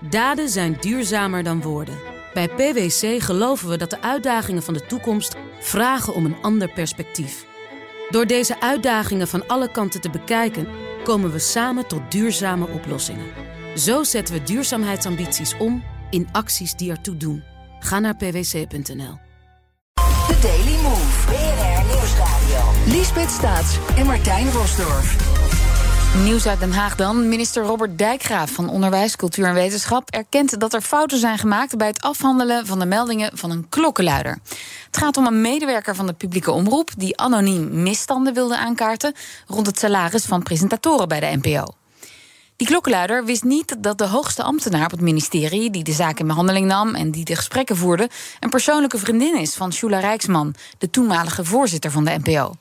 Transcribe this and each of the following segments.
Daden zijn duurzamer dan woorden. Bij PwC geloven we dat de uitdagingen van de toekomst vragen om een ander perspectief. Door deze uitdagingen van alle kanten te bekijken, komen we samen tot duurzame oplossingen. Zo zetten we duurzaamheidsambities om in acties die ertoe doen. Ga naar pwc.nl. The Daily Move. BNR Nieuwsradio. Liesbeth Staats en Martijn Rosdorf. Nieuws uit Den Haag dan. Minister Robert Dijkgraaf van Onderwijs, Cultuur en Wetenschap erkent dat er fouten zijn gemaakt bij het afhandelen van de meldingen van een klokkenluider. Het gaat om een medewerker van de publieke omroep die anoniem misstanden wilde aankaarten rond het salaris van presentatoren bij de NPO. Die klokkenluider wist niet dat de hoogste ambtenaar op het ministerie, die de zaak in behandeling nam en die de gesprekken voerde, een persoonlijke vriendin is van Shula Rijksman, de toenmalige voorzitter van de NPO.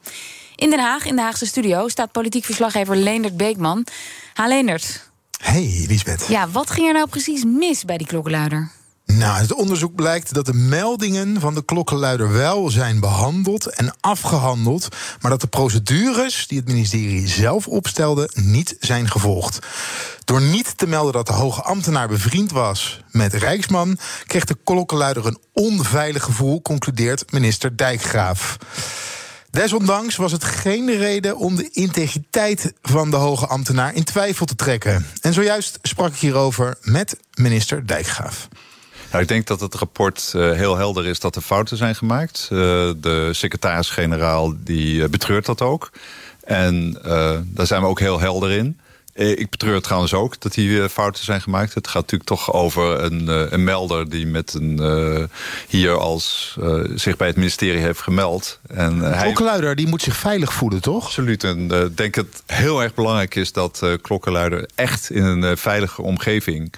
In Den Haag, in de Haagse studio, staat politiek verslaggever Leendert Beekman. Ha, Leendert. Hey, Lisbeth. Ja, wat ging er nou precies mis bij die klokkenluider? Nou, het onderzoek blijkt dat de meldingen van de klokkenluider wel zijn behandeld en afgehandeld, maar dat de procedures die het ministerie zelf opstelde niet zijn gevolgd. Door niet te melden dat de hoge ambtenaar bevriend was met Rijksman, kreeg de klokkenluider een onveilig gevoel, concludeert minister Dijkgraaf. Desondanks was het geen reden om de integriteit van de hoge ambtenaar in twijfel te trekken. En zojuist sprak ik hierover met minister Dijkgraaf. Nou, ik denk dat het rapport uh, heel helder is dat er fouten zijn gemaakt. Uh, de secretaris-generaal die uh, betreurt dat ook. En daar zijn we ook heel helder in. Eh, ik betreur trouwens ook dat hier eh, fouten zijn gemaakt. Het gaat natuurlijk toch over een, eh, een melder die met een, uh, hier als uh, zich bij het ministerie heeft gemeld. En, uh, klokkenluider die moet zich veilig voelen, toch? Absoluut. En ik denk dat het heel erg belangrijk is dat klokkenluider echt in een veilige omgeving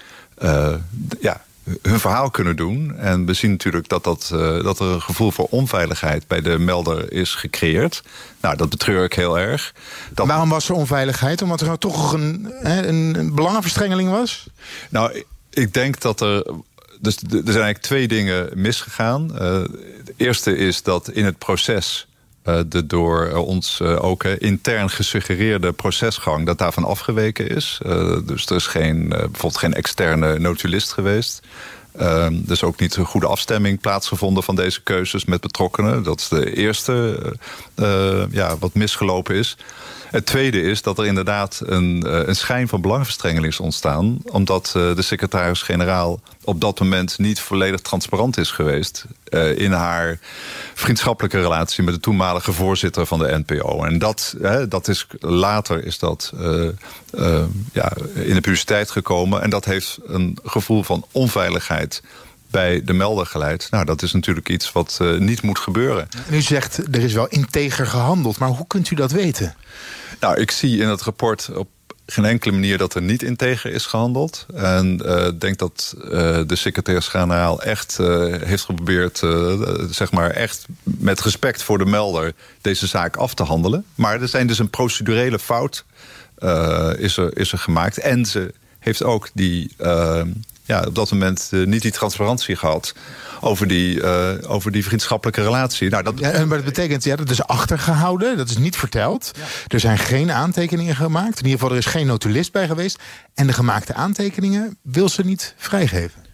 ja, hun verhaal kunnen doen. En we zien natuurlijk dat, dat, uh, dat er een gevoel voor onveiligheid bij de melder is gecreëerd. Nou, dat betreur ik heel erg. Dat... Waarom was er onveiligheid? Omdat er nou toch een, een, een belangenverstrengeling was? Nou, ik denk dat er dus er zijn eigenlijk twee dingen misgegaan. Uh, het eerste is dat in het proces de door ons uh, ook uh, intern gesuggereerde procesgang... dat daarvan afgeweken is. dus er is geen, bijvoorbeeld geen externe notulist geweest. Er is ook niet een goede afstemming plaatsgevonden van deze keuzes met betrokkenen. Dat is de eerste ja, wat misgelopen is. Het tweede is dat er inderdaad een, eh, een schijn van belangenverstrengeling is ontstaan. Omdat eh, de secretaris-generaal op dat moment niet volledig transparant is geweest. Uh, in haar vriendschappelijke relatie met de toenmalige voorzitter van de NPO. En dat, dat is, later is dat ja, in de publiciteit gekomen. En dat heeft een gevoel van onveiligheid bij de melder geleid. Nou, dat is natuurlijk iets wat uh, niet moet gebeuren. u zegt, er is wel integer gehandeld. Maar hoe kunt u dat weten? Nou, ik zie in het rapport op geen enkele manier dat er niet integer is gehandeld. En ik uh, denk dat uh, de secretaris-generaal echt uh, heeft geprobeerd... zeg maar echt met respect voor de melder deze zaak af te handelen. Maar er zijn dus een procedurele fout is, er, is er gemaakt. En ze heeft ook die ja, op dat moment uh, niet die transparantie gehad over die, uh, over die vriendschappelijke relatie. Nou, dat... Ja, maar dat betekent, ja, dat is achtergehouden, dat is niet verteld. Ja. Er zijn geen aantekeningen gemaakt. In ieder geval, er is geen notulist bij geweest. En de gemaakte aantekeningen wil ze niet vrijgeven.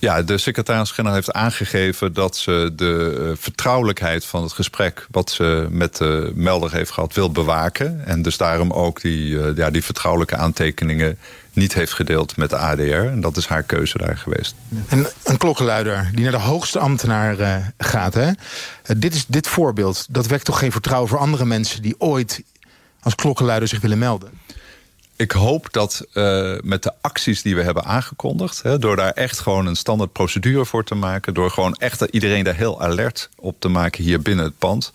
Ja, de secretaris-generaal heeft aangegeven dat ze de vertrouwelijkheid van het gesprek wat ze met de melder heeft gehad wil bewaken. En dus daarom ook die, ja, die vertrouwelijke aantekeningen niet heeft gedeeld met de ADR. En dat is haar keuze daar geweest. En een klokkenluider die naar de hoogste ambtenaar uh, gaat. Hè? dit, is, dit voorbeeld, dat wekt toch geen vertrouwen voor andere mensen... die ooit als klokkenluider zich willen melden? ik hoop dat uh, met de acties die we hebben aangekondigd... Hè, door daar echt gewoon een standaard procedure voor te maken... door gewoon echt iedereen daar heel alert op te maken hier binnen het pand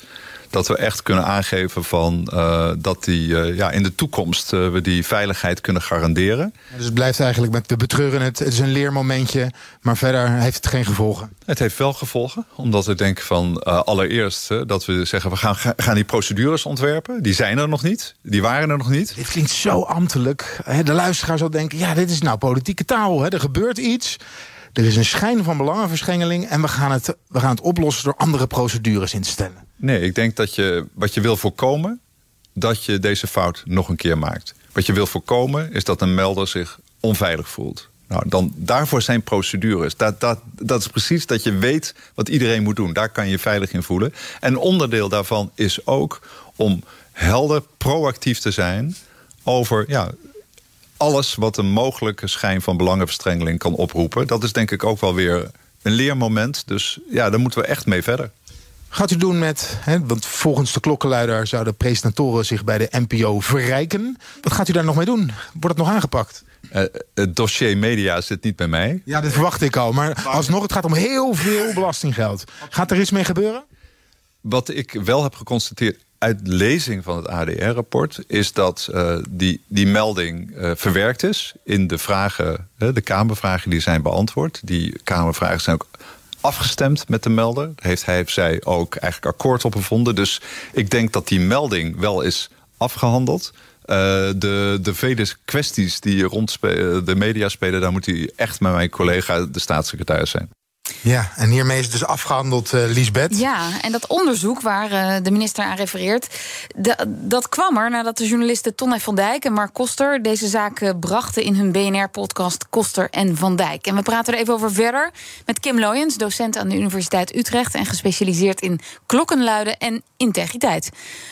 dat we echt kunnen aangeven van, uh, dat die, uh, ja, in de toekomst uh, we die veiligheid kunnen garanderen. Dus het blijft eigenlijk met de betreuren, het, het is een leermomentje, maar verder heeft het geen gevolgen? Het heeft wel gevolgen, omdat ik denk van allereerst dat we zeggen we gaan, gaan die procedures ontwerpen. Die zijn er nog niet, die waren er nog niet. Dit klinkt zo ambtelijk. De luisteraar zal denken, ja dit is nou politieke taal, hè? er gebeurt iets... Er is een schijn van belangenverschengeling en we gaan, het, we gaan het oplossen door andere procedures in te stellen. Nee, ik denk dat je wat je wil voorkomen, dat je deze fout nog een keer maakt. Wat je wil voorkomen is dat een melder zich onveilig voelt. Nou, dan, daarvoor zijn procedures. Dat, dat, dat is precies dat je weet wat iedereen moet doen. Daar kan je je veilig in voelen. En onderdeel daarvan is ook om helder, proactief te zijn over ja, alles wat een mogelijke schijn van belangenverstrengeling kan oproepen. Dat is denk ik ook wel weer een leermoment. Dus ja, daar moeten we echt mee verder. Gaat u doen met, hè, want volgens de klokkenluider zouden presentatoren zich bij de NPO verrijken. Wat gaat u daar nog mee doen? Wordt het nog aangepakt? Uh, het dossier media zit niet bij mij. Ja, dat verwacht ik al. Maar alsnog, het gaat om heel veel belastinggeld. Gaat er iets mee gebeuren? Wat ik wel heb geconstateerd uit lezing van het ADR-rapport... is dat uh, die, die melding uh, verwerkt is in de vragen... de Kamervragen die zijn beantwoord. Die Kamervragen zijn ook afgestemd met de melder. Heeft hij of zij ook eigenlijk akkoord op gevonden. Dus ik denk dat die melding wel is afgehandeld. Uh, de, de vele kwesties die rond de media spelen... daar moet hij echt met mijn collega, de staatssecretaris zijn. Ja, en hiermee is het dus afgehandeld, uh, Liesbeth. Ja, en dat onderzoek waar uh, de minister aan refereert... dat kwam er nadat de journalisten Tonne van Dijk en Mark Koster... deze zaak uh, brachten in hun BNR-podcast Koster en Van Dijk. En we praten er even over verder met Kim Loyens... docent aan de Universiteit Utrecht... en gespecialiseerd in klokkenluiden en integriteit.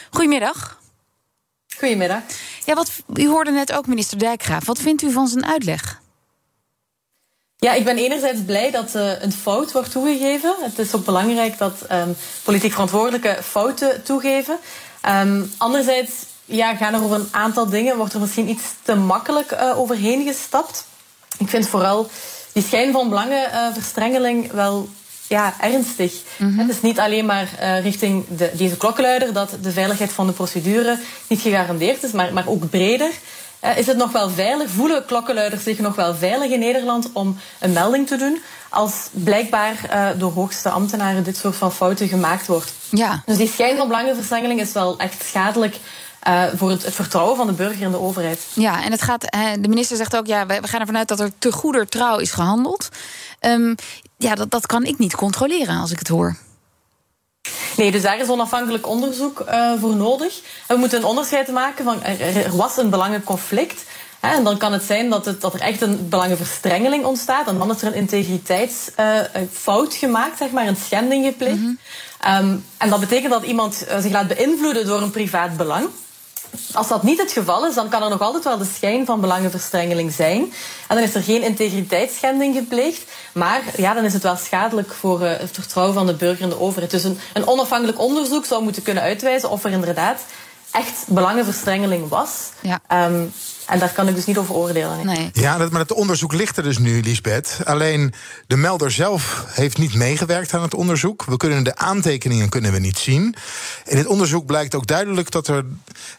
Goedemiddag. Goedemiddag. Ja, wat, u hoorde net ook minister Dijkgraaf. Wat vindt u van zijn uitleg? Ja, ik ben enerzijds blij dat uh, een fout wordt toegegeven. Het is ook belangrijk dat um, politiek verantwoordelijke fouten toegeven. Um, anderzijds ja, gaan er over een aantal dingen, wordt er misschien iets te makkelijk uh, overheen gestapt. Ik vind vooral die schijn van belangenverstrengeling uh, wel ja, ernstig. Mm -hmm. Het is niet alleen maar uh, richting de, deze klokkenluider dat de veiligheid van de procedure niet gegarandeerd is, maar, maar ook breder. Uh, is het nog wel veilig? Voelen klokkenluiders zich nog wel veilig in Nederland om een melding te doen? Als blijkbaar uh, door hoogste ambtenaren dit soort van fouten gemaakt wordt. Ja. Dus die schijn van belangenverstrengeling is wel echt schadelijk uh, voor het, het, vertrouwen van de burger in de overheid. Ja, en het gaat, de minister zegt ook, ja, we gaan ervan uit dat er te goeder trouw is gehandeld. Um, ja, dat, dat kan ik niet controleren als ik het hoor. Nee, dus daar is onafhankelijk onderzoek uh, voor nodig. En we moeten een onderscheid maken van er, er was een belangenconflict. Hè, en dan kan het zijn dat, het, dat er echt een belangenverstrengeling ontstaat. En dan is er een integriteitsfout uh, gemaakt, zeg maar, een schending gepleegd. Mm -hmm. um, en dat betekent dat iemand uh, zich laat beïnvloeden door een privaat belang. Als dat niet het geval is, dan kan er nog altijd wel de schijn van belangenverstrengeling zijn. En dan is er geen integriteitsschending gepleegd. Maar ja, dan is het wel schadelijk voor uh, het vertrouwen van de burger in de overheid. Dus een, een onafhankelijk onderzoek zou moeten kunnen uitwijzen of er inderdaad echt belangenverstrengeling was. Ja. Um, en daar kan ik dus niet over oordelen. Nee. Ja, dat, maar het onderzoek ligt er dus nu, Lisbeth. Alleen de melder zelf heeft niet meegewerkt aan het onderzoek. We kunnen de aantekeningen kunnen we niet zien. In het onderzoek blijkt ook duidelijk dat er.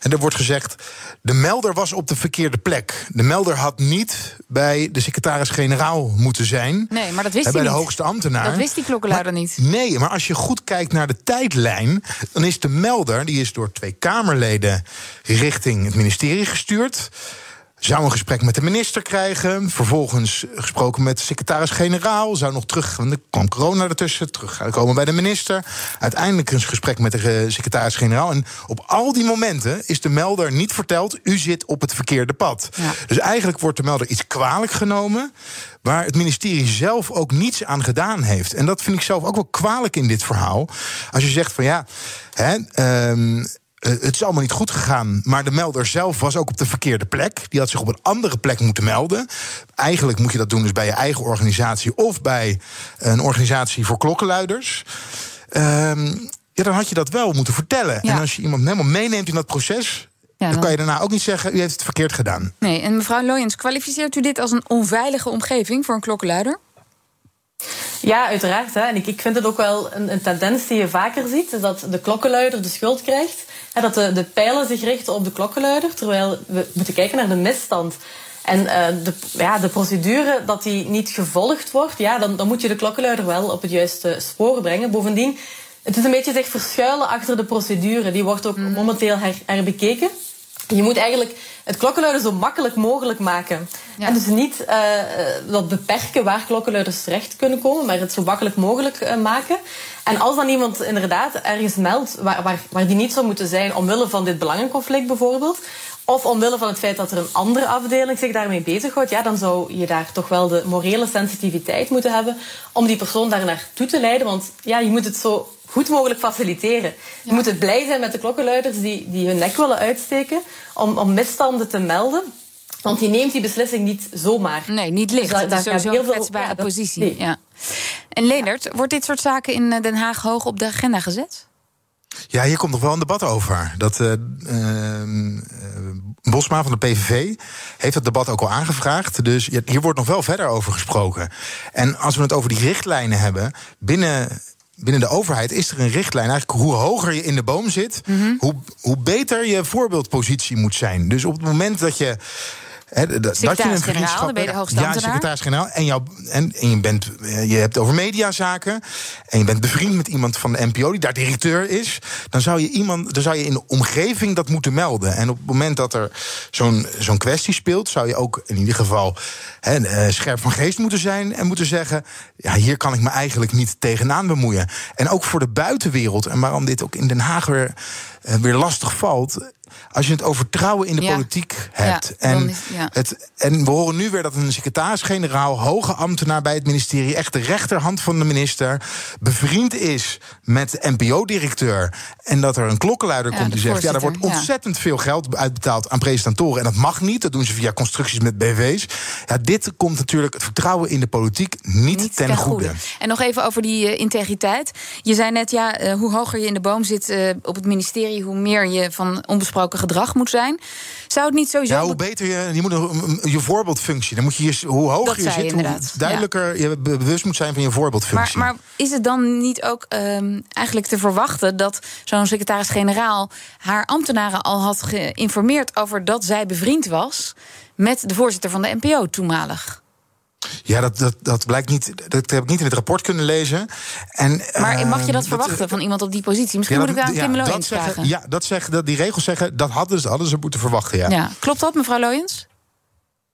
En er wordt gezegd. De melder was op de verkeerde plek. De melder had niet bij de secretaris-generaal moeten zijn. Nee, maar dat wist bij hij de niet. hoogste ambtenaar. Dat wist die klokkenluider niet. Nee, maar als je goed kijkt naar de tijdlijn, dan is de melder, die is door twee Kamerleden richting het ministerie gestuurd. Zou een gesprek met de minister krijgen. Vervolgens gesproken met de secretaris-generaal. Zou nog terug, want er kwam corona ertussen. Terug gaan komen bij de minister. Uiteindelijk een gesprek met de secretaris-generaal. En op al die momenten is de melder niet verteld. U zit op het verkeerde pad. Ja. Dus eigenlijk wordt de melder iets kwalijk genomen. Waar het ministerie zelf ook niets aan gedaan heeft. En dat vind ik zelf ook wel kwalijk in dit verhaal. Als je zegt van ja. Hè, ehm, eh, het is allemaal niet goed gegaan, maar de melder zelf was ook op de verkeerde plek. Die had zich op een andere plek moeten melden. Eigenlijk moet je dat doen dus bij je eigen organisatie of bij een organisatie voor klokkenluiders. Ehm, ja, dan had je dat wel moeten vertellen. Ja. En als je iemand helemaal meeneemt in dat proces, Ja, dan dan- kan je daarna ook niet zeggen: u heeft het verkeerd gedaan. Nee, en mevrouw Loyens, kwalificeert u dit als een onveilige omgeving voor een klokkenluider? Ja, uiteraard. Hè. En ik, ik vind het ook wel een, een tendens die je vaker ziet. Is dat de klokkenluider de schuld krijgt. Dat de, de pijlen zich richten op de klokkenluider. Terwijl we moeten kijken naar de misstand. En eh, de, ja, de procedure, dat die niet gevolgd wordt... Ja, dan, dan moet je de klokkenluider wel op het juiste spoor brengen. Bovendien, het is een beetje zich verschuilen achter de procedure. Die wordt ook momenteel her, herbekeken. Je moet eigenlijk het klokkenluiden zo makkelijk mogelijk maken. Ja. En dus niet eh, dat beperken waar klokkenluiders terecht kunnen komen, maar het zo makkelijk mogelijk eh, maken. En als dan iemand inderdaad ergens meldt waar, waar, waar die niet zou moeten zijn, omwille van dit belangenconflict bijvoorbeeld, of omwille van het feit dat er een andere afdeling zich daarmee bezighoudt, ja, dan zou je daar toch wel de morele sensitiviteit moeten hebben om die persoon daar naartoe te leiden. Want ja, je moet het zo goed mogelijk faciliteren. Je moet het blij zijn met de klokkenluiders die, die hun nek willen uitsteken om, om misstanden te melden. Want die neemt die beslissing niet zomaar. Nee, niet licht. Dus dat is sowieso een kwetsbare ja, positie. Ja. En Leendert, wordt dit soort zaken in eh, Den Haag hoog op de agenda gezet? Ja, hier komt nog wel een debat over. Dat uh, uh, Bosma van de PVV heeft dat debat ook al aangevraagd. Dus hier wordt nog wel verder over gesproken. En als we het over die richtlijnen hebben, binnen binnen de overheid is er een richtlijn. Eigenlijk hoe hoger je in de boom zit, mhm. hoe, hoe beter je voorbeeldpositie moet zijn. Dus op het moment dat je secretaris-generaal, ben je de hoogste Ja, secretaris-generaal. En, jou, en, en je, bent, eh, je hebt over mediazaken. En je bent bevriend met iemand van de NPO die daar directeur is. Dan zou je, iemand, dan zou je in de omgeving dat moeten melden. En op het moment dat er zo'n zo'n kwestie speelt, zou je ook in ieder geval eh, scherp van geest moeten zijn. En moeten zeggen: ja, hier kan ik me eigenlijk niet tegenaan bemoeien. En ook voor de buitenwereld. En waarom dit ook in Den Haag weer, eh, weer lastig valt als je het over vertrouwen in de politiek hebt. en, het, en we horen nu weer dat een secretaris-generaal, hoge ambtenaar bij het ministerie, echt de rechterhand van de minister, bevriend is met de NPO-directeur. En dat er een klokkenluider komt die zegt: ja, er wordt ontzettend veel geld uitbetaald aan presentatoren. En dat mag niet. Dat doen ze via constructies met BV's. Ja, dit komt natuurlijk het vertrouwen in de politiek niet, ten, goede. En nog even over die uh, integriteit. Je zei net, ja, uh, hoe hoger je in de boom zit uh, op het ministerie, hoe meer je van onbesproken gedrag moet zijn. Zou het niet sowieso. Ja, hoe beter je. Je moet een, je voorbeeldfunctie. Dan moet je, je hoe hoger je zit, hoe duidelijker je bewust moet zijn van je voorbeeldfunctie. Maar, maar is het dan niet ook ehm, eigenlijk te verwachten dat zo'n secretaris-generaal haar ambtenaren al had geïnformeerd over dat zij bevriend was met de voorzitter van de NPO toenmalig? Ja, dat, dat, dat blijkt niet. Dat heb ik niet in het rapport kunnen lezen. En, maar mag je dat ehm, verwachten eh, van iemand op die positie? Misschien moet ik daar aan Kim ja, Loyens vragen. Ja, dat zeggen, dat die regels zeggen, dat hadden ze, hadden ze moeten verwachten. Ja. ja. Klopt dat, mevrouw Loyens?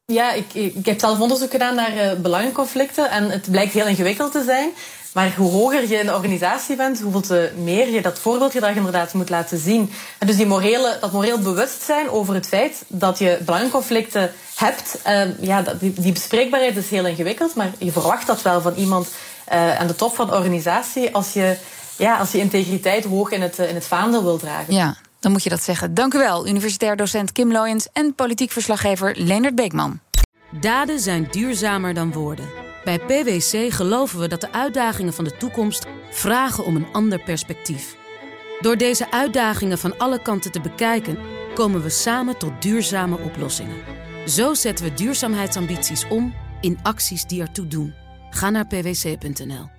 Ja, ik, ik heb zelf onderzoek gedaan naar uh, belangenconflicten. En het blijkt heel ingewikkeld te zijn. Maar hoe hoger je in de organisatie bent, hoeveel meer je dat voorbeeldgedrag inderdaad moet laten zien. En dus die morele, dat moreel bewustzijn over het feit dat je belangenconflicten hebt, uh, ja, die, die, bespreekbaarheid is heel ingewikkeld. Maar je verwacht dat wel van iemand uh, aan de top van de organisatie als je, ja, als je integriteit hoog in het, in het vaandel wil dragen. Ja. Dan moet je dat zeggen. Dank u wel, universitair docent Kim Loyens en politiek verslaggever Leonard Beekman. Daden zijn duurzamer dan woorden. Bij PwC geloven we dat de uitdagingen van de toekomst vragen om een ander perspectief. Door deze uitdagingen van alle kanten te bekijken, komen we samen tot duurzame oplossingen. Zo zetten we duurzaamheidsambities om in acties die ertoe doen. Ga naar pwc.nl.